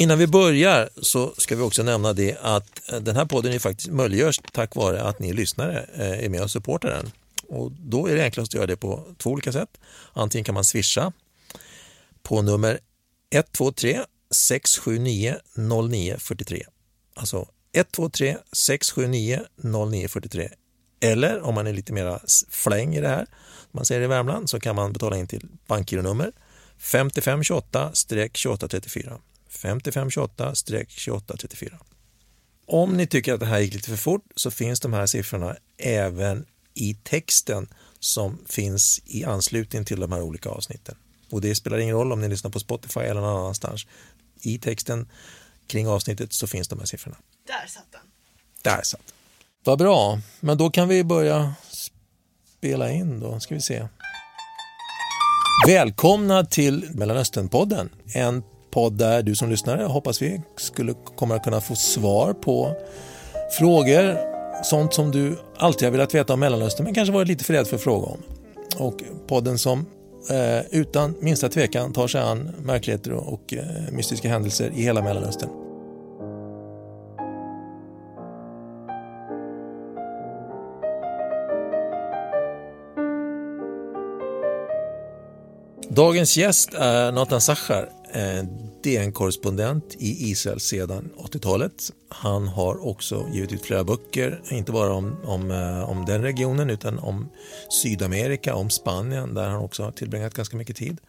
Innan vi börjar så ska vi också nämna det att eh, den här podden är faktiskt möjliggörs tack vare att ni lyssnare eh, är med och supportar den. Och då är det enklast att göra det på två olika sätt. Antingen kan man swisha på nummer 123 679 0943. Alltså 123 679 0943. Eller om man är lite mera fläng i det här, man säger i Värmland, så kan man betala in till bankgironummer 5528-2834. 5528-2834. Om ni tycker att det här gick lite för fort så finns de här siffrorna även i texten som finns i anslutning till de här olika avsnitten. Och det spelar ingen roll om ni lyssnar på Spotify eller någon annanstans. I texten kring avsnittet så finns de här siffrorna. Där satt den. Där satt den. Vad bra, men då kan vi börja spela in då, ska vi se. Välkomna till Mellanösternpodden, en podd där du som lyssnare hoppas vi skulle kommer att kunna få svar på frågor, sånt som du alltid har velat veta om Mellanöstern men kanske varit lite för rädd för att fråga om. Och podden som eh, utan minsta tvekan tar sig an märkligheter och eh, mystiska händelser i hela Mellanöstern. Dagens gäst är Nathan Sachar, Eh, DN-korrespondent i Israel sedan 80-talet. Han har också givit ut flera böcker, inte bara om, om, eh, om den regionen utan om Sydamerika, om Spanien där han också har tillbringat ganska mycket tid.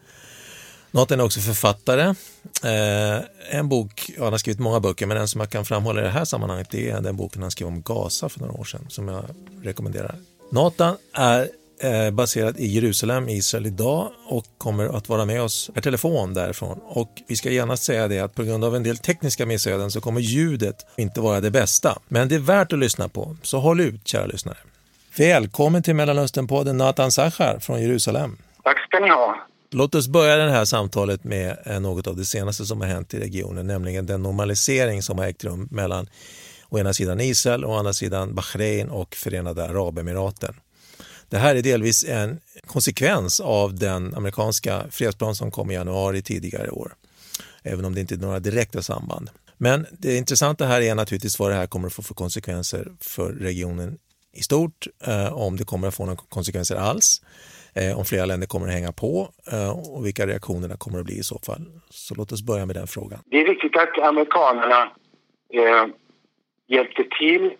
Nathan är också författare. Eh, en bok, ja, han har skrivit många böcker, men en som jag kan framhålla i det här sammanhanget det är den boken han skrev om Gaza för några år sedan som jag rekommenderar. Nathan är eh, baserad i Jerusalem, Israel idag och kommer att vara med oss per telefon därifrån. Och vi ska gärna säga det att på grund av en del tekniska missöden så kommer ljudet inte vara det bästa. Men det är värt att lyssna på, så håll ut kära lyssnare. Välkommen till Mellanösternpodden Nathan Sachar från Jerusalem. Tack ska ni ha. Låt oss börja det här samtalet med eh, något av det senaste som har hänt i regionen, nämligen den normalisering som har ägt rum mellan å ena sidan Israel och å andra sidan Bahrain och Förenade Arabemiraten. Det här är delvis en konsekvens av den amerikanska fredsplan som kom i januari tidigare i år, även om det inte är några direkta samband. Men det intressanta här är naturligtvis vad det här kommer att få för konsekvenser för regionen i stort, eh, om det kommer att få några konsekvenser alls, eh, om flera länder kommer att hänga på eh, och vilka reaktionerna kommer att bli i så fall. Så låt oss börja med den frågan. Det är viktigt att amerikanerna eh, hjälpte till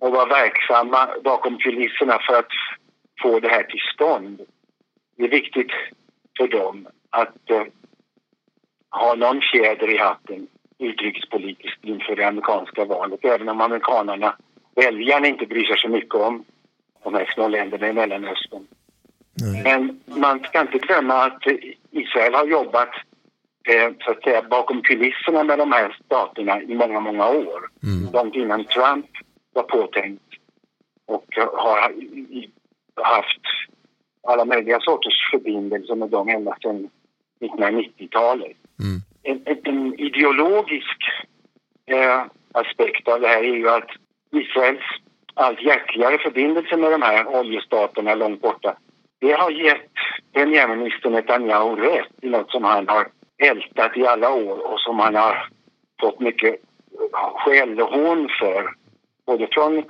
och var verksamma bakom kulisserna för att få det här till stånd. Det är viktigt för dem att eh, ha någon fjäder i hatten utrikespolitiskt inför det amerikanska valet, även om amerikanerna, väljarna, inte bryr sig så mycket om de här små länderna i Mellanöstern. Nej. Men man ska inte glömma att Israel har jobbat eh, så att säga, bakom kulisserna med de här staterna i många, många år. Mm. Långt innan Trump var påtänkt och har haft alla möjliga sorters förbindelser med dem ända sedan 1990-talet. Mm. En, en, ideologisk eh, aspekt av det här är ju att Israels allt hjärtligare förbindelser med de här oljestaterna långt borta det har gett premiärminister Netanyahu rätt i något som han har ältat i alla år och som han har fått mycket skäll och hån för både från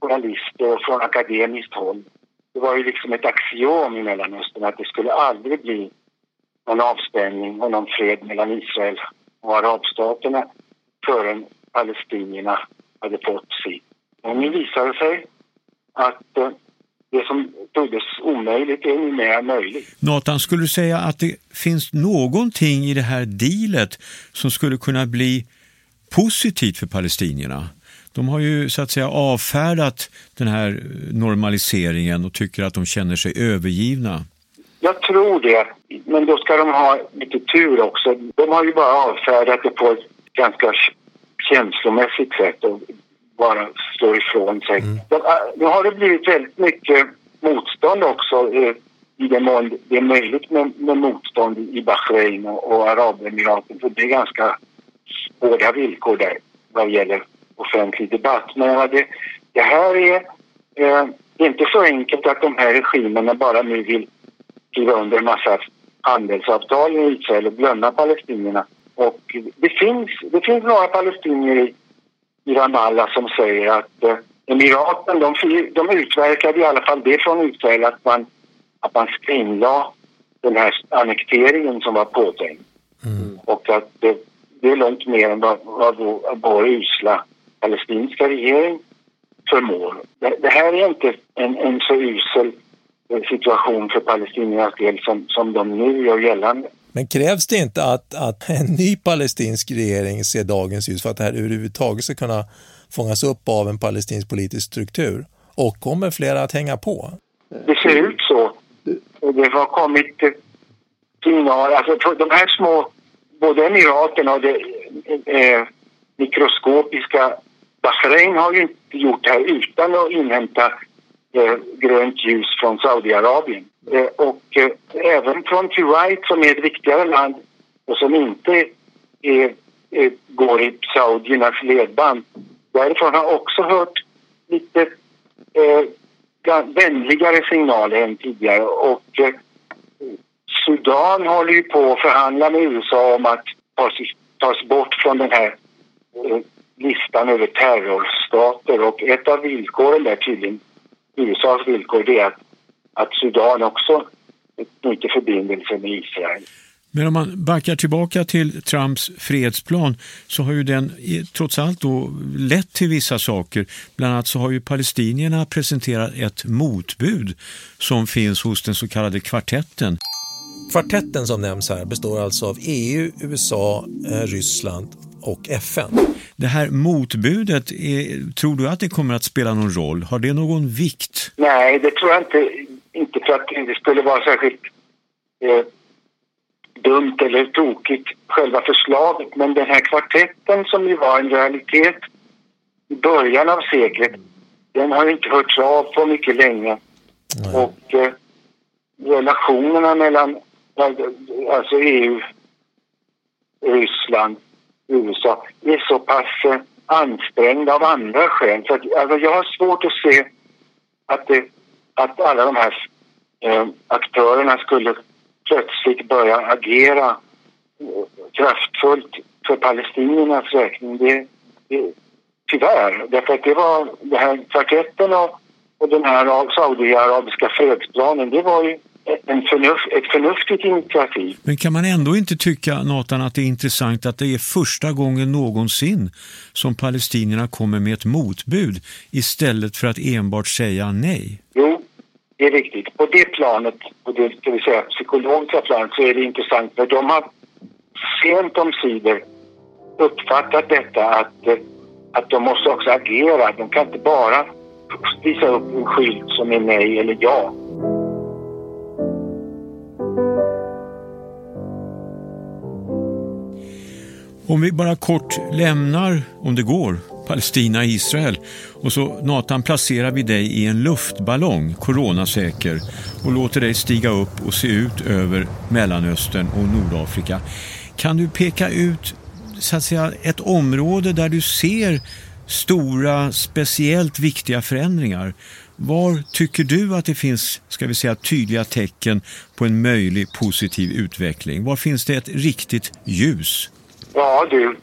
journalister och från akademiskt håll det var ju liksom ett axiom i Mellanöstern att det skulle aldrig bli någon avspänning och någon fred mellan Israel och arabstaterna förrän palestinierna hade fått sitt. Och nu visar det sig att eh, det som troddes omöjligt är numera möjligt. Nathan, skulle du säga att det finns någonting i det här dealet som skulle kunna bli positivt för palestinierna? De har ju så att säga avfärdat den här normaliseringen och tycker att de känner sig övergivna. Jag tror det, men då ska de ha lite tur också. De har ju bara avfärdat det på ett ganska känslomässigt sätt och bara slår ifrån sig. Mm. Nu har det blivit väldigt mycket motstånd också eh, i den mån det är möjligt med, med motstånd i Bahrain och, och Arabemiraten för det är ganska hårda villkor där vad gäller offentlig debatt. Men det, det här är eh, inte så enkelt att de här regimerna bara nu vill skriva under en massa handelsavtal med Israel och glömma palestinierna Och det finns, det finns några palestinier i, i Ramallah som säger att eh, Emiraten, de, de utverkade i alla fall det från Israel att man, att man skrinlade den här annekteringen som var påtänkt. Mm. Och att det, det, är långt mer än vad, vad vår usla palestinska regering förmår. Det, det här är inte en, en så usel eh, situation för palestiniernas del som, som de nu gör gällande. Men krävs det inte att, att en ny palestinsk regering ser dagens ljus för att det här överhuvudtaget ska kunna fångas upp av en palestinsk politisk struktur? Och kommer flera att hänga på? Det ser ut så. Det har kommit signaler, alltså de här små, både Emiraten och det eh, mikroskopiska Bahrain har ju inte gjort det här utan att inhämta eh, grönt ljus från Saudiarabien. Eh, och eh, även från Kuwait som är ett viktigare land och som inte är, är, går i saudiernas ledband. Därifrån har också hört lite eh, vänligare signaler än tidigare. Och eh, Sudan håller ju på att förhandla med USA om att tas, tas bort från den här listan över terrorstater och ett av villkoren där tydligen, USAs villkor, det är att, att Sudan också knyter förbindelser med Israel. Men om man backar tillbaka till Trumps fredsplan så har ju den trots allt då lett till vissa saker. Bland annat så har ju palestinierna presenterat ett motbud som finns hos den så kallade kvartetten. Kvartetten som nämns här består alltså av EU, USA, eh, Ryssland och FN. Det här motbudet, är, tror du att det kommer att spela någon roll? Har det någon vikt? Nej, det tror jag inte. Inte för att det skulle vara särskilt eh, dumt eller tokigt, själva förslaget. Men den här kvartetten som ju var en realitet i början av seklet, den har inte hörts av på mycket länge. Nej. Och eh, relationerna mellan alltså EU, Ryssland USA är så pass eh, ansträngda av andra skäl. Så att, alltså jag har svårt att se att, det, att alla de här eh, aktörerna skulle plötsligt börja agera eh, kraftfullt för palestiniernas räkning. Det, det, tyvärr, därför att det var den här kvartetten och, och den här saudiarabiska fredsplanen, det var ju en förnuft, ett förnuftigt initiativ. Men kan man ändå inte tycka, Nathan, att det är intressant att det är första gången någonsin som palestinierna kommer med ett motbud istället för att enbart säga nej? Jo, det är riktigt. På det planet, på det ska vi säga, psykologiska planet, så är det intressant för de har sent om sidor uppfattat detta att, att de måste också agera. De kan inte bara visa upp en skylt som är nej eller ja. Om vi bara kort lämnar, om det går, Palestina Israel och så Nathan placerar vi dig i en luftballong, coronasäker och låter dig stiga upp och se ut över Mellanöstern och Nordafrika. Kan du peka ut så att säga, ett område där du ser stora, speciellt viktiga förändringar? Var tycker du att det finns ska vi säga, tydliga tecken på en möjlig positiv utveckling? Var finns det ett riktigt ljus? Ja, du.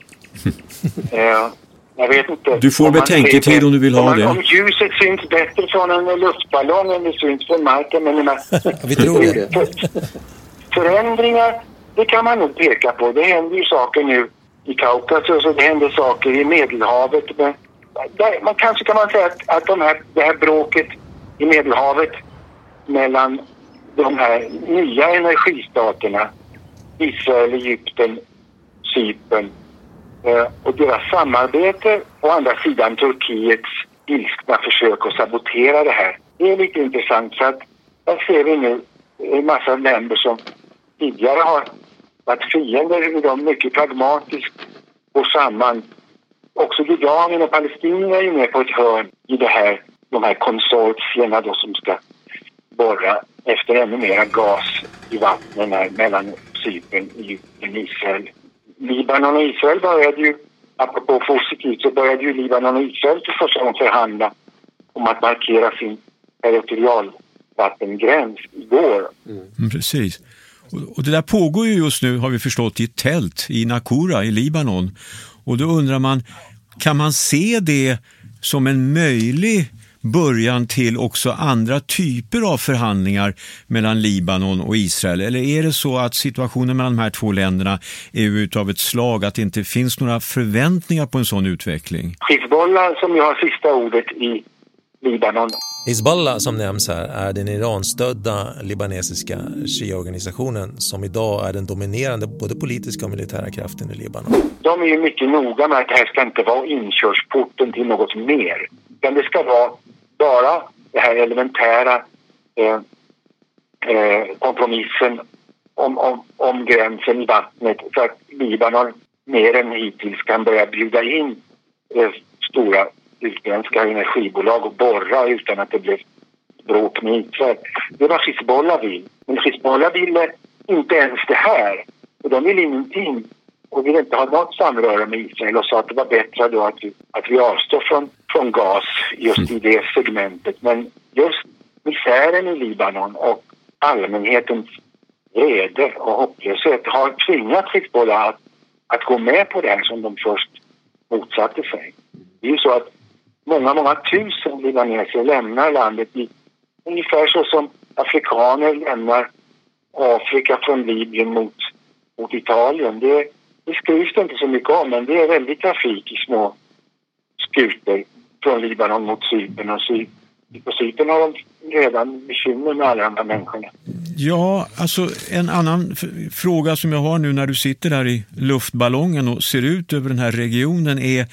eh, jag vet inte. Du får betänketid om du vill ha om, det. Om ljuset syns bättre från en luftballong än det syns från marken. Men menar, Vi tror det. För, förändringar, det kan man nog peka på. Det händer ju saker nu i Kaukasus och det händer saker i Medelhavet. Men, där, man kanske kan man säga att, att de här, det här bråket i Medelhavet mellan de här nya energistaterna, Israel, Egypten Cypern eh, och deras samarbete å andra sidan Turkiets ilskna försök att sabotera det här. Det är lite intressant för att där ser vi nu en massa länder som tidigare har varit fiender, hur de mycket pragmatiskt går samman. Också Jordanien och Palestina är ju med på ett hörn i det här, de här konsortierna då som ska borra efter ännu mer gas i vattnen mellan Cypern, Egypten, Israel Libanon och Israel började ju, apropå positivt, så började ju Libanon och Israel för första gången förhandla om att markera sin territorialvattengräns igår. Mm. Precis. Och det där pågår ju just nu, har vi förstått, i ett tält i Nakura i Libanon. Och då undrar man, kan man se det som en möjlig början till också andra typer av förhandlingar mellan Libanon och Israel? Eller är det så att situationen mellan de här två länderna är utav ett slag att det inte finns några förväntningar på en sån utveckling? Hizbollah som ju har sista ordet i Libanon. Hizbollah som nämns här är den Iranstödda libanesiska shia-organisationen som idag är den dominerande både politiska och militära kraften i Libanon. De är ju mycket noga med att det här ska inte vara inkörsporten till något mer. Utan det ska vara bara det här elementära eh, eh, kompromissen om, om, om gränsen i vattnet så att Libanon mer än hittills kan börja bjuda in eh, stora utländska energibolag och borra utan att det blir bråk med Israel. Det var Hizbollah vill. Men Hizbollah ville inte ens det här. Och de vill ingenting och ville inte ha något samröre med Israel och sa att det var bättre då att vi, att vi avstår från, från gas just i det segmentet. Men just misären i Libanon och allmänhetens vrede och hopplöshet har tvingat Hizbollah att, att gå med på det här som de först motsatte sig. Det är ju så att många, många tusen libaneser lämnar landet i, ungefär så som afrikaner lämnar Afrika från Libyen mot, mot Italien. Det, det skrivs det inte så mycket om, men det är väldigt trafik i små skutor från Libanon mot Cypern och Cypern. På Cypern har de redan bekymmer med alla de här människorna. Ja, alltså en annan fråga som jag har nu när du sitter där i luftballongen och ser ut över den här regionen är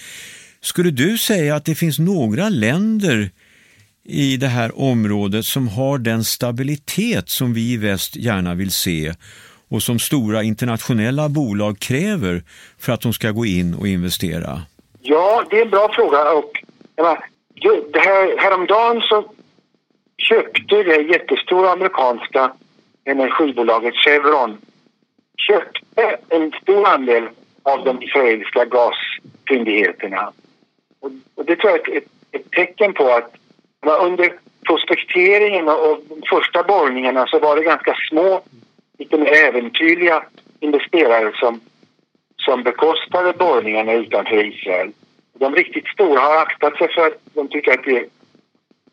skulle du säga att det finns några länder i det här området som har den stabilitet som vi i väst gärna vill se och som stora internationella bolag kräver för att de ska gå in och investera? Ja, det är en bra fråga. Och, det här, häromdagen så köpte det jättestora amerikanska energibolaget Chevron köpte en stor andel av de israeliska gasfyndigheterna. Och, och det tror jag är ett, ett, ett tecken på att under prospekteringen och de första borrningarna så var det ganska små, lite mer äventyrliga investerare som, som bekostade borrningarna utanför Israel. De riktigt stora har aktat sig för att de tycker att det är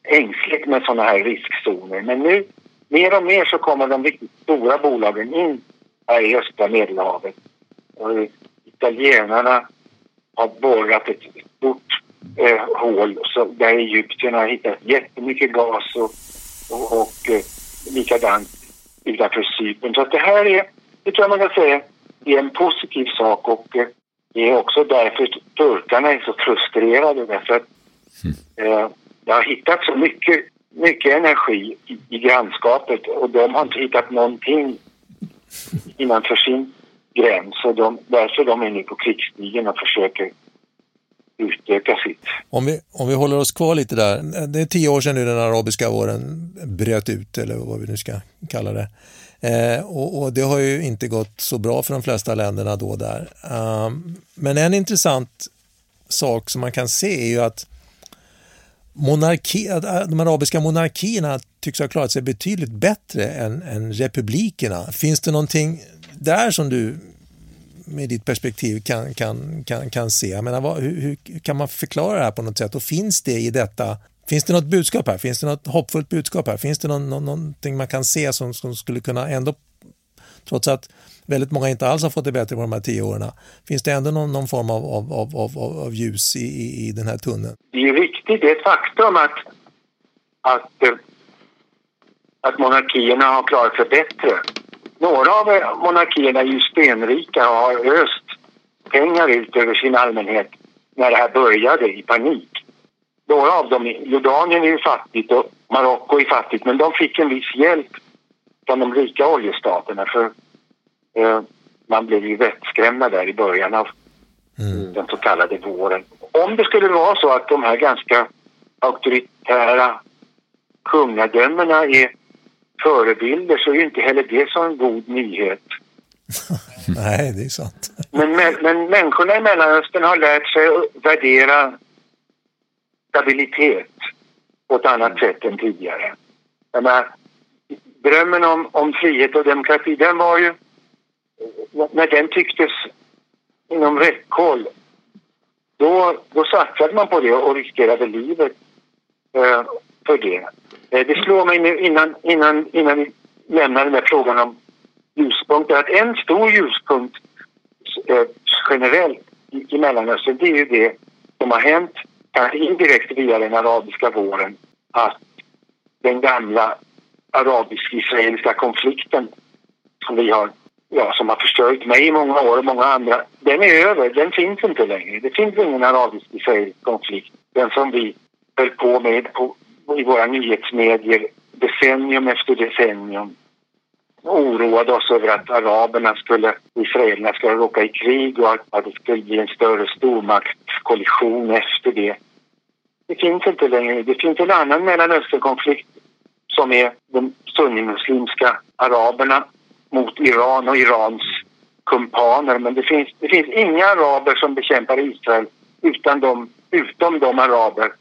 ängsligt med sådana här riskzoner. Men nu, mer och mer så kommer de riktigt stora bolagen in här i östra Medelhavet. Och italienarna har borrat ett stort eh, hål så där Egypten har hittat jättemycket gas och, och, och eh, likadant utanför Cypern. Så att det här är, det tror jag man kan säga, är en positiv sak och eh, det är också därför turkarna är så frustrerade därför att eh, det har hittat så mycket, mycket energi i, i grannskapet och de har inte hittat någonting innanför sin gräns. Och de, därför de är nu på krigsstigen och försöker utöka sitt. Om vi, om vi håller oss kvar lite där. Det är tio år sedan nu den arabiska våren bröt ut, eller vad vi nu ska kalla det. Eh, och, och, det har ju inte gått så bra för de flesta länderna då där. Um, men en intressant sak som man kan se är ju att monarki, de arabiska monarkierna tycks ha klarat sig betydligt bättre än, än republikerna. Finns det någonting där som du med ditt perspektiv kan, kan, kan, kan se? Jag menar, vad, hur, hur, kan man förklara det här på något sätt och finns det i detta Finns det något budskap här? Finns det något hoppfullt budskap här? Finns det någon, någon, någonting man kan se som, som skulle kunna ändå, trots att väldigt många inte alls har fått det bättre på de här tio åren, finns det ändå någon, någon form av, av, av, av, av ljus i, i, i den här tunneln? Det är riktigt, det är ett faktum att, att, att monarkierna har klarat sig bättre några av monarkierna är ju stenrika och har öst pengar ut över sin allmänhet när det här började i panik. Några av dem, Jordanien är ju fattigt och Marocko är fattigt men de fick en viss hjälp från de rika oljestaterna för eh, man blev ju vettskrämda där i början av mm. den så kallade våren. Om det skulle vara så att de här ganska auktoritära kungadömena är förebilder så är ju inte heller det så en god nyhet. Nej, det är sant. men, men människorna i Mellanöstern har lärt sig att värdera stabilitet på ett annat sätt än tidigare. Menar, drömmen om, om frihet och demokrati, den var ju... När den tycktes inom räckhåll, då, då satsade man på det och riskerade livet eh, för det. Eh, det slår mig nu innan, innan, innan vi lämnar den där frågan om ljuspunkter att en stor ljuspunkt eh, generellt i, i Mellanöstern det är ju det som har hänt, kanske indirekt via den arabiska våren, att den gamla arabisk-israeliska konflikten som vi har ja, som har förstört mig i många år och många andra, den är över. Den finns inte längre. Det finns ingen arabisk-israelisk konflikt. Den som vi höll på med på, i våra nyhetsmedier decennium efter decennium oroade oss över att araberna skulle, israelerna skulle råka i krig och att det skulle bli en större stormaktskollision efter det. Det finns inte längre. Det finns en annan Mellanösternkonflikt som är de sunnimuslimska araberna mot Iran och Irans kumpaner. Men det finns, det finns inga araber som bekämpar Israel utan de, utom de araber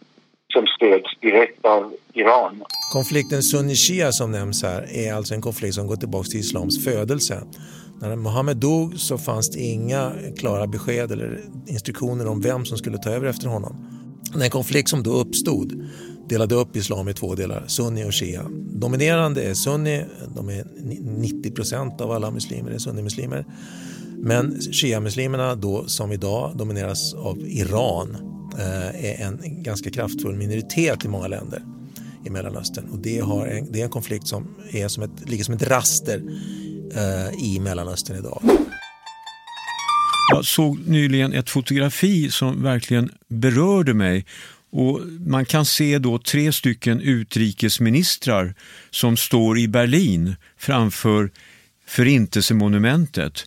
som stöds direkt av Iran. Konflikten sunni-shia som nämns här är alltså en konflikt som går tillbaka till islams födelse. När Mohammed dog så fanns det inga klara besked eller instruktioner om vem som skulle ta över efter honom. Den konflikt som då uppstod delade upp islam i två delar, sunni och shia. Dominerande är sunni, de är 90 procent av alla muslimer är sunnimuslimer. Men shia-muslimerna då som idag domineras av Iran Eh, är en ganska kraftfull minoritet i många länder i Mellanöstern. Och det, har en, det är en konflikt som är som ett, ligger som ett raster eh, i Mellanöstern idag. Jag såg nyligen ett fotografi som verkligen berörde mig och Man kan se då tre stycken utrikesministrar som står i Berlin framför Förintelsemonumentet.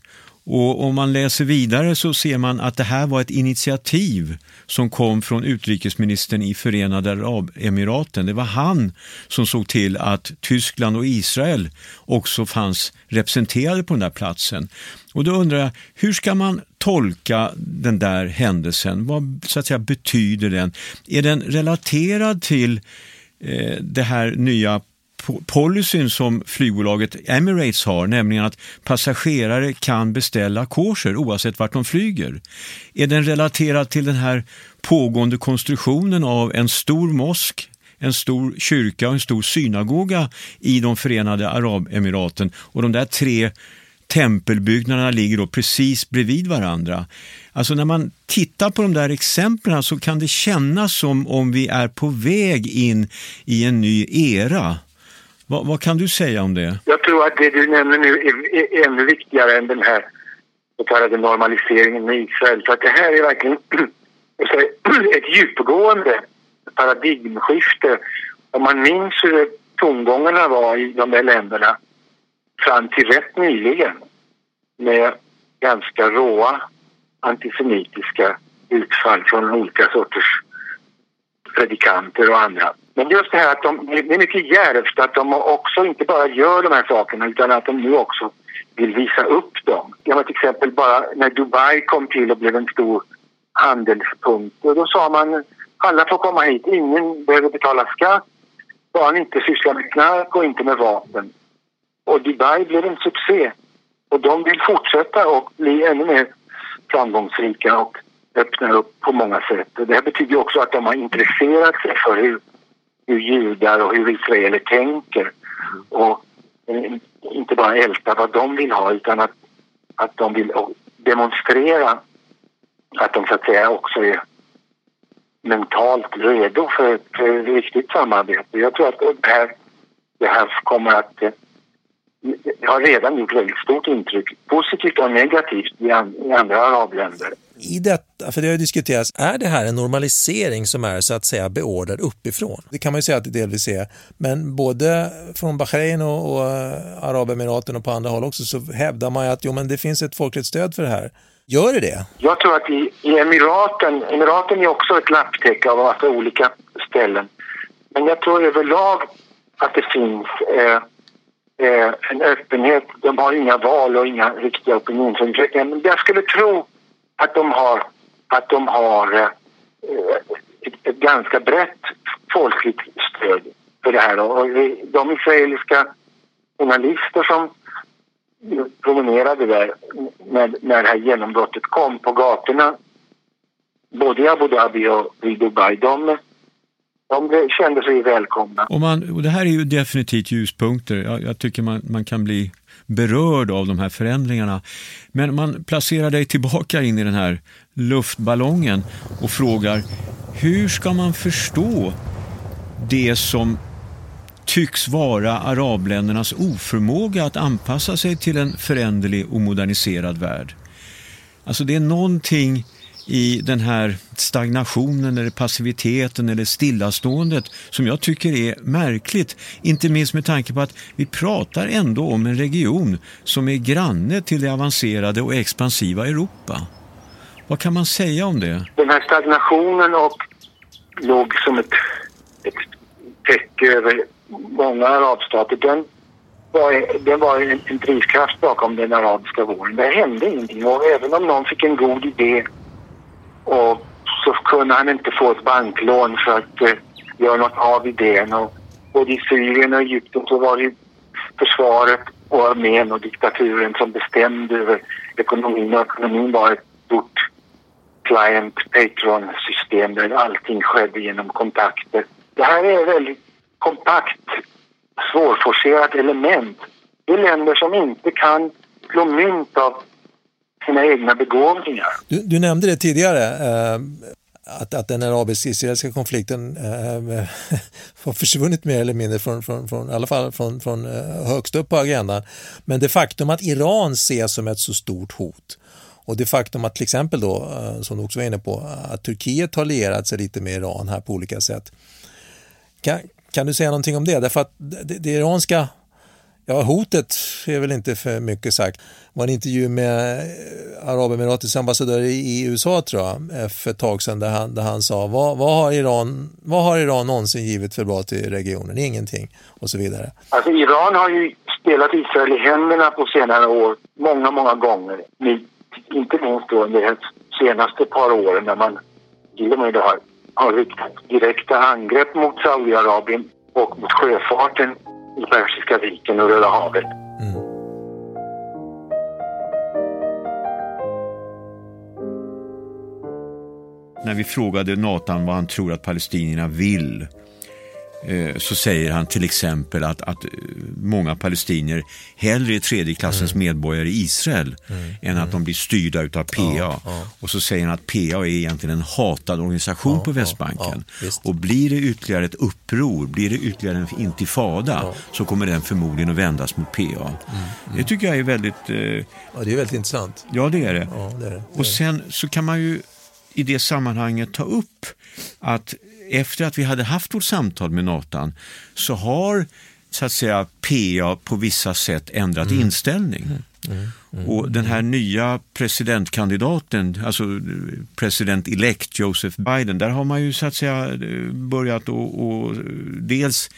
Och om man läser vidare så ser man att det här var ett initiativ som kom från utrikesministern i Förenade Arabemiraten. Det var han som såg till att Tyskland och Israel också fanns representerade på den där platsen. Och då undrar jag, hur ska man tolka den där händelsen? Vad så att säga, betyder den? Är den relaterad till eh, det här nya policyn som flygbolaget Emirates har, nämligen att passagerare kan beställa korser oavsett vart de flyger. Är den relaterad till den här pågående konstruktionen av en stor mosk en stor kyrka och en stor synagoga i de förenade Arabemiraten och de där tre tempelbyggnaderna ligger då precis bredvid varandra. Alltså när man tittar på de där exemplen så kan det kännas som om vi är på väg in i en ny era. Vad, vad, kan du säga om det? Jag tror att det du nämner nu är, är ännu viktigare än den här så kallade normaliseringen med Israel. För att det här är verkligen ett djupgående paradigmskifte. Om man minns hur tongångarna var i de där länderna fram till rätt nyligen med ganska råa antisemitiska utfall från olika sorters predikanter och andra. Men just det här att de, det är mycket djärvt att de också inte bara gör de här sakerna utan att de nu också vill visa upp dem. Jag till exempel bara när Dubai kom till och blev en stor handelspunkt. Och då sa man alla får komma hit, ingen behöver betala skatt, bara ni inte sysslar med knark och inte med vapen. Och Dubai blev en succé. Och de vill fortsätta och bli ännu mer framgångsrika och öppna upp på många sätt. Och det här betyder också att de har intresserat sig för hur, hur judar och hur israeler tänker. Och eh, inte bara älta vad de vill ha utan att, att de vill demonstrera att de så att säga också är mentalt redo för, för ett riktigt samarbete. Jag tror att det här, det här kommer att eh, det har redan gjort väldigt stort intryck, positivt och negativt, i andra arabländer. I detta, för det har diskuterats, är det här en normalisering som är så att säga beordrad uppifrån? Det kan man ju säga att det delvis är, men både från Bahrain och, och Arabemiraten och på andra håll också så hävdar man ju att jo, men det finns ett folkligt stöd för det här. Gör det det? Jag tror att i, i Emiraten, Emiraten är också ett lapptäcke av massa olika ställen. Men jag tror överlag att det finns eh, eh, en öppenhet. De har inga val och inga riktiga opinionsundersökningar. Men jag skulle tro att de har, att de har eh, ett, ett, ganska brett folkligt stöd för det här. Och de israeliska journalister som promenerade där när, när det här genombrottet kom på gatorna både i Abu Dhabi och i Dubai. De, de kände sig välkomna. Och, man, och det här är ju definitivt ljuspunkter. Jag, jag tycker man, man kan bli berörd av de här förändringarna. Men man placerar dig tillbaka in i den här luftballongen och frågar hur ska man förstå det som tycks vara arabländernas oförmåga att anpassa sig till en föränderlig och moderniserad värld. Alltså det är någonting i den här stagnationen eller passiviteten eller stillaståendet som jag tycker är märkligt. Inte minst med tanke på att vi pratar ändå om en region som är granne till det avancerade och expansiva Europa. Vad kan man säga om det? Den här stagnationen och låg som ett, ett täcke över många arabstater. Den var, den var en, en drivkraft bakom den arabiska våren. Det hände ingenting och även om någon fick en god idé och så kunde han inte få ett banklån för att eh, göra något av idén. Och både i Syrien och Egypten så var det försvaret och armén och diktaturen som bestämde över ekonomin. Och ekonomin var ett stort client-patron-system där allting skedde genom kontakter. Det här är ett väldigt kompakt, svårforcerat element. Det är länder som inte kan slå mynt av sina egna begåvningar. Du, du nämnde det tidigare, eh, att, att den arabisk-israeliska konflikten eh, har försvunnit mer eller mindre från, från, från, i alla fall från, från eh, högst upp på agendan. Men det faktum att Iran ses som ett så stort hot och det faktum att till exempel då, eh, som du också var inne på, att Turkiet har lierat sig lite med Iran här på olika sätt. Kan, kan du säga någonting om det? Därför att det, det iranska Ja, hotet är väl inte för mycket sagt. Det var en intervju med eh, Arabemiratets ambassadör i USA tror jag, eh, för ett tag sedan där han, där han sa vad, vad, har Iran, vad har Iran någonsin givit för bra till regionen? Ingenting och så vidare. Alltså Iran har ju spelat Israel i händerna på senare år många, många gånger. Inte minst då under de senaste par åren när man till och med har, har riktat direkta angrepp mot Saudiarabien och mot sjöfarten i Persiska viken och Röda havet. Mm. När vi frågade Nathan vad han tror att palestinierna vill så säger han till exempel att, att eh, många palestinier hellre är tredje klassens mm. medborgare i Israel mm. än att de blir styrda utav PA. Ja, ja. Och så säger han att PA är egentligen en hatad organisation ja, på Västbanken. och blir det ytterligare ett uppror, blir det ytterligare en intifada så kommer den förmodligen att vändas mot PA. Mm, mm. Det tycker jag är väldigt... Eh, ja, det är väldigt intressant. Ja, det är det. det, är det. och sen så kan man ju i det sammanhanget ta upp att efter att vi hade haft vårt samtal med Nathan så har så att säga PA på vissa sätt ändrat mm. inställning. Mm. Mm. mm. Och den här nya presidentkandidaten, alltså president-elect Joseph Biden, där har man ju så att säga börjat och, och dels,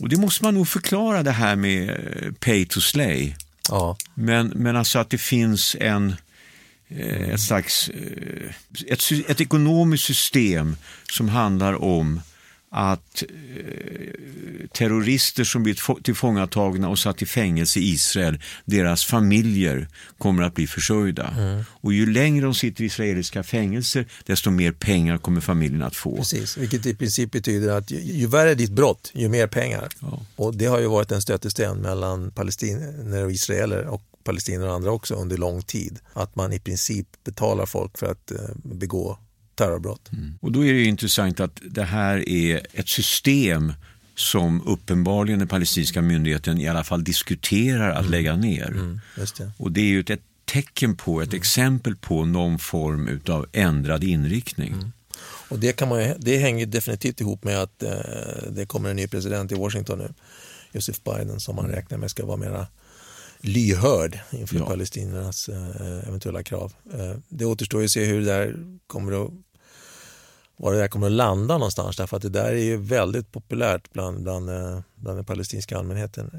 och det måste man nog förklara det här med pay to slay. Ja. Men, men alltså att det finns en Eh, ett slags eh, ett, ett ekonomiskt system som handlar om att eh, terrorister som blir tillfångatagna och satt i fängelse i Israel, deras familjer kommer att bli försörjda. Mm. Och ju längre de sitter i israeliska fängelser, desto mer pengar kommer familjen att få. Precis, vilket i princip betyder att ju, ju värre ditt brott, ju mer pengar. Ja. Och det har ju varit en stötesten mellan palestinier och israeler och palestinier och andra också under lång tid. Att man i princip betalar folk för att eh, begå terrorbrott. Mm. Och då är det intressant att det här är ett system som uppenbarligen den palestinska myndigheten i alla fall diskuterar att mm. lägga ner. Mm, det. Och det är ju ett, tecken på, ett mm. exempel på någon form av ändrad inriktning. Mm. Och det, kan man, det hänger definitivt ihop med att eh, det kommer en ny president i Washington nu, Joseph Biden, som man mm. räknar med ska vara mera lyhörd inför ja. palestiniernas eh, eventuella krav. Eh, det återstår ju att se hur det där kommer att var det där kommer att landa någonstans därför att det där är ju väldigt populärt bland, bland, eh, bland den palestinska allmänheten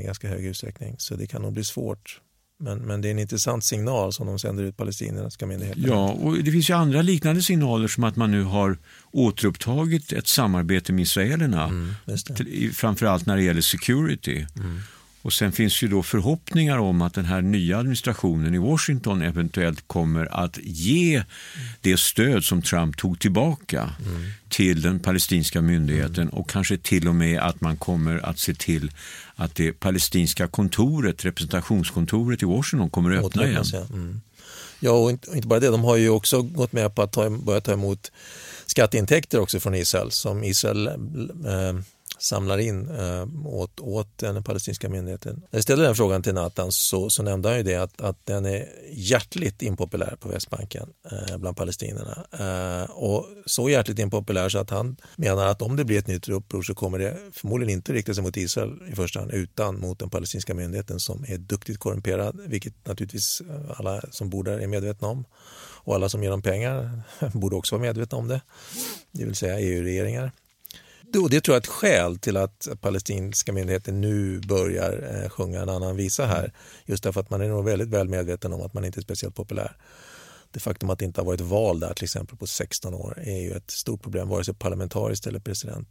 i ganska hög utsträckning så det kan nog bli svårt. Men, men det är en intressant signal som de sänder ut palestinierska myndigheter. Ja, och det finns ju andra liknande signaler som att man nu har återupptagit ett samarbete med israelerna, mm, framförallt när det gäller security. Mm. Och sen finns ju då förhoppningar om att den här nya administrationen i Washington eventuellt kommer att ge det stöd som Trump tog tillbaka mm. till den palestinska myndigheten mm. och kanske till och med att man kommer att se till att det palestinska kontoret, representationskontoret i Washington kommer att öppna igen. Ja. Mm. ja, och inte, bara det, de har ju också gått med på att ta, börja ta emot skatteintäkter också från Israel som Israel eh, samlar in eh, åt, åt den palestinska myndigheten. När jag ställde den frågan till Nathan så, så nämnde han ju det att, att den är hjärtligt impopulär på Västbanken eh, bland palestinierna. Eh, och så hjärtligt impopulär så att han menar att om det blir ett nytt uppror så kommer det förmodligen inte rikta sig mot Israel i första hand utan mot den palestinska myndigheten som är duktigt korrumperad, vilket naturligtvis eh, alla som bor där är medvetna om. Och alla som ger dem pengar borde också vara medvetna om det, det vill säga EU-regeringar. Och det tror jag är ett skäl till att palestinska myndigheten nu börjar eh, sjunga en annan visa här. Just därför att man är nog väldigt väl medveten om att man inte är speciellt populär det faktum att det inte har varit val där till exempel på 16 år är ju ett stort problem, vare sig parlamentariskt eller president,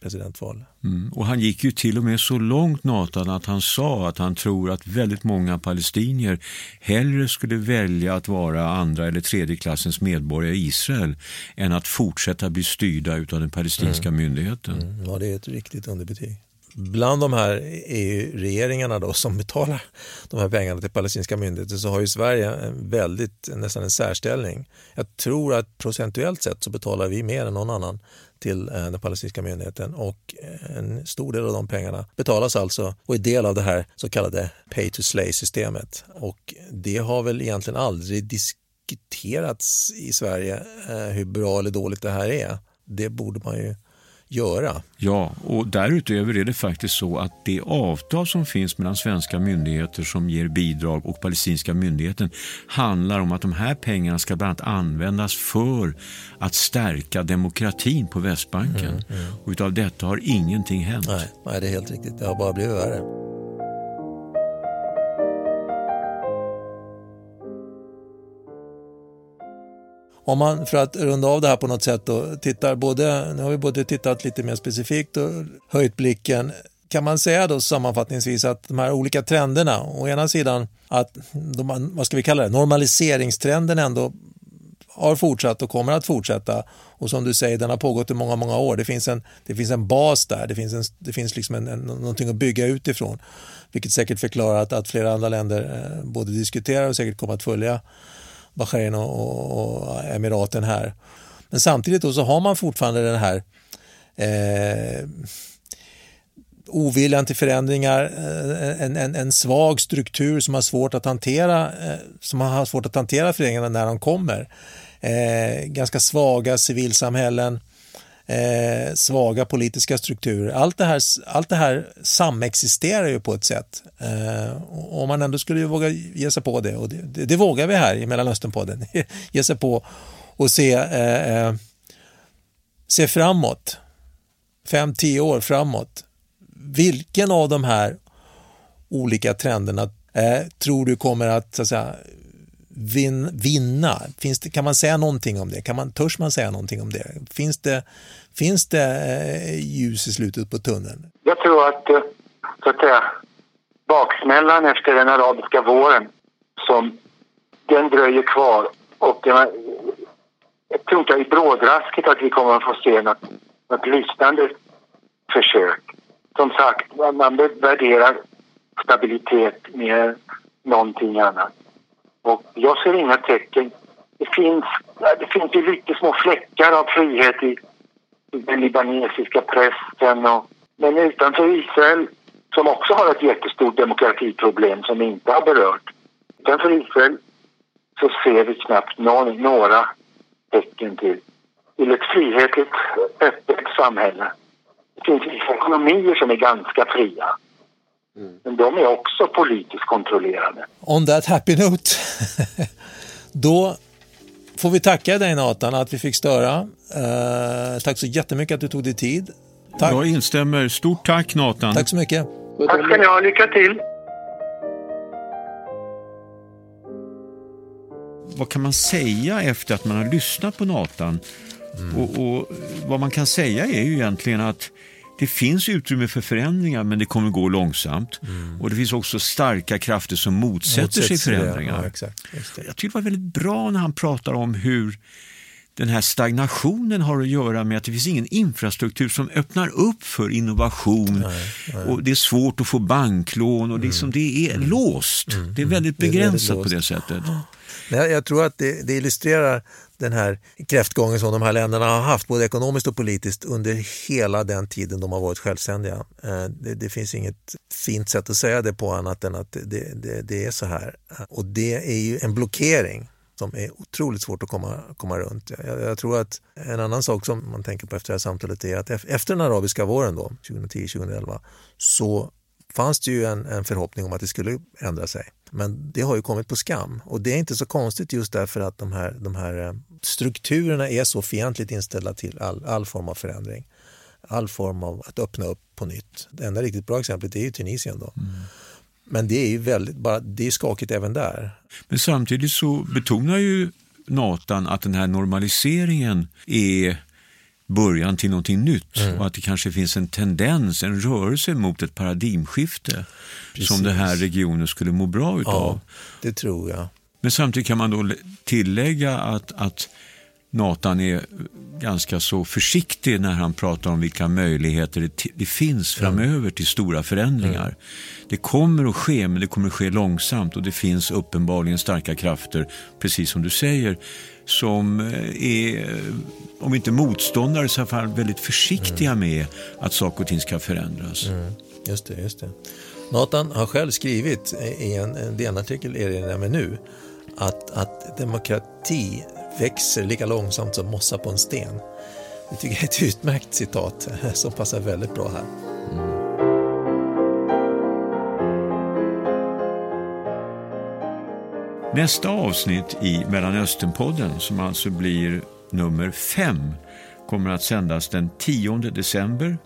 presidentval. Mm. Och han gick ju till och med så långt Nathan att han sa att han tror att väldigt många palestinier hellre skulle välja att vara andra eller tredje klassens medborgare i Israel än att fortsätta bli styrda av den palestinska mm. myndigheten. Mm. Ja, det är ett riktigt underbetyg bland de här EU-regeringarna då som betalar de här pengarna till palestinska myndigheter så har ju Sverige en väldigt, nästan en särställning. Jag tror att procentuellt sett så betalar vi mer än någon annan till eh, den palestinska myndigheten och eh, en stor del av de pengarna betalas alltså och är del av det här så kallade pay to slay-systemet och det har väl egentligen aldrig diskuterats i Sverige eh, hur bra eller dåligt det här är. Det borde man ju göra. Ja, och därutöver är det faktiskt så att det avtal som finns mellan svenska myndigheter som ger bidrag och palestinska myndigheten handlar om att de här pengarna ska bland annat användas för att stärka demokratin på Västbanken. Mm, mm. Och utav detta har ingenting hänt. Nej, nej, det är helt riktigt. Det har bara blivit värre. Om man för att runda av det här på något sätt då, tittar både, nu har vi både tittat lite mer specifikt och höjt blicken. Kan man säga då sammanfattningsvis att de här olika trenderna, å ena sidan att de, vad ska vi kalla det, normaliseringstrenden ändå har fortsatt och kommer att fortsätta. Och som du säger, den har pågått i många, många år. Det finns en, det finns en bas där, det finns, en, det finns liksom en, en, någonting att bygga utifrån. Vilket säkert förklarar att, att flera andra länder eh, både diskuterar och säkert kommer att följa Bahrain och, och Emiraten här. Men samtidigt då så har man fortfarande den här eh, oviljan till förändringar, eh, en, en, en, svag struktur som har svårt att hantera, eh, som har svårt att hantera förändringarna när de kommer. Eh, ganska svaga civilsamhällen, eh, svaga politiska strukturer. Allt det, här, allt det här samexisterar ju på ett sätt. Eh, om man ändå skulle våga ge sig på det, och det, det, det vågar vi här i Mellanösternpodden, ge sig på och se, eh, eh, se framåt, fem, tio år framåt. Vilken av de här olika trenderna eh, tror du kommer att, så att säga, vin, vinna? Finns det, kan man säga någonting om det? Kan man, törs man säga någonting om det? Finns det, finns det eh, ljus i slutet på tunneln? Jag tror att, eh, så att säga, baksmällan efter den arabiska våren som den dröjer kvar och jag, jag tror inte i brådrasket att vi kommer att få se något, något liknande försök. Som sagt, man värderar stabilitet mer än någonting annat. Och jag ser inga tecken. Det finns, det finns ju lite små fläckar av frihet i, den libanesiska pressen. Och, men utanför Israel, som också har ett jättestort demokratiproblem som inte har berört. Utanför Israel så ser vi knappt någon, några tecken till, till ett frihetligt, öppet samhälle. Det finns vissa ekonomier som är ganska fria. Mm. Men de är också politiskt kontrollerade. On that happy note, då får vi tacka dig Nathan att vi fick störa. Uh, tack så jättemycket att du tog dig tid. Tack. Jag instämmer. Stort tack Nathan. Tack så mycket. Tack ska ni ha. Lycka till. Vad kan man säga efter att man har lyssnat på Nathan? Mm. Och, och, Vad man kan säga är ju egentligen att det finns utrymme för förändringar men det kommer gå långsamt. Mm. Och det finns också starka krafter som motsätter, motsätter sig förändringar. Ja, exakt, Jag tycker det var väldigt bra när han pratar om hur den här stagnationen har att göra med att det finns ingen infrastruktur som öppnar upp för innovation. Nej, nej. Och Det är svårt att få banklån och liksom, det är mm. låst. Mm. Det är väldigt begränsat det är väldigt på det sättet. Jag, jag tror att det, det illustrerar den här kräftgången som de här länderna har haft, både ekonomiskt och politiskt, under hela den tiden de har varit självständiga. Eh, det, det finns inget fint sätt att säga det på annat än att det, det, det, är så här. Och det är ju en blockering som är otroligt svårt att komma, komma runt. Jag, jag, tror att en annan sak som man tänker på efter det här samtalet är att efter den arabiska våren 2010-2011 så fanns det ju en, en förhoppning om att det skulle ändra sig. Men det har ju kommit på skam och det är inte så konstigt just därför att de här, de här eh, strukturerna är så fientligt inställda till all, all form av förändring. All form av att öppna upp på nytt. Det enda riktigt bra exemplet är ju Tunisien då. Mm. Men det är ju väldigt, bara, det är skakigt även där. Men samtidigt så betonar ju Nathan att den här normaliseringen är början till någonting nytt mm. och att det kanske finns en tendens, en rörelse mot ett paradigmskifte Precis. som den här regionen skulle må bra utav. Ja, det tror jag. Men samtidigt kan man då tillägga att, att Nathan är ganska så försiktig när han pratar om vilka möjligheter det, det finns framöver mm. till stora förändringar. Mm. Det kommer att ske, men det kommer att ske långsamt och det finns uppenbarligen starka krafter, precis som du säger, som eh, är, om inte motståndare, så i alla fall väldigt försiktiga mm. med att saker och ting ska förändras. Mm. Just det, just det. Nathan har själv skrivit i en, en DN-artikel, erinrar jag mig nu, att, att demokrati växer lika långsamt som mossa på en sten. Det tycker jag är ett utmärkt citat som passar väldigt bra här. Mm. Nästa avsnitt i Mellanösternpodden, som alltså blir nummer fem, kommer att sändas den 10 december.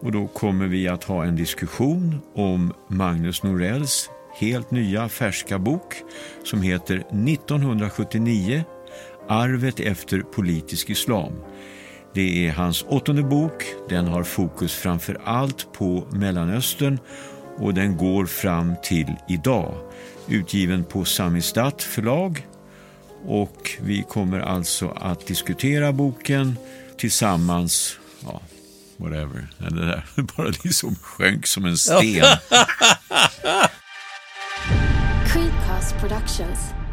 Och då kommer vi att ha en diskussion om Magnus Norells helt nya färska bok som heter 1979 Arvet efter politisk islam. Det är hans åttonde bok. Den har fokus framför allt på Mellanöstern och den går fram till idag. Utgiven på Samistat förlag. Och vi kommer alltså att diskutera boken tillsammans. Ja, whatever. Det där bara liksom sjönk som en sten. Creedcast Productions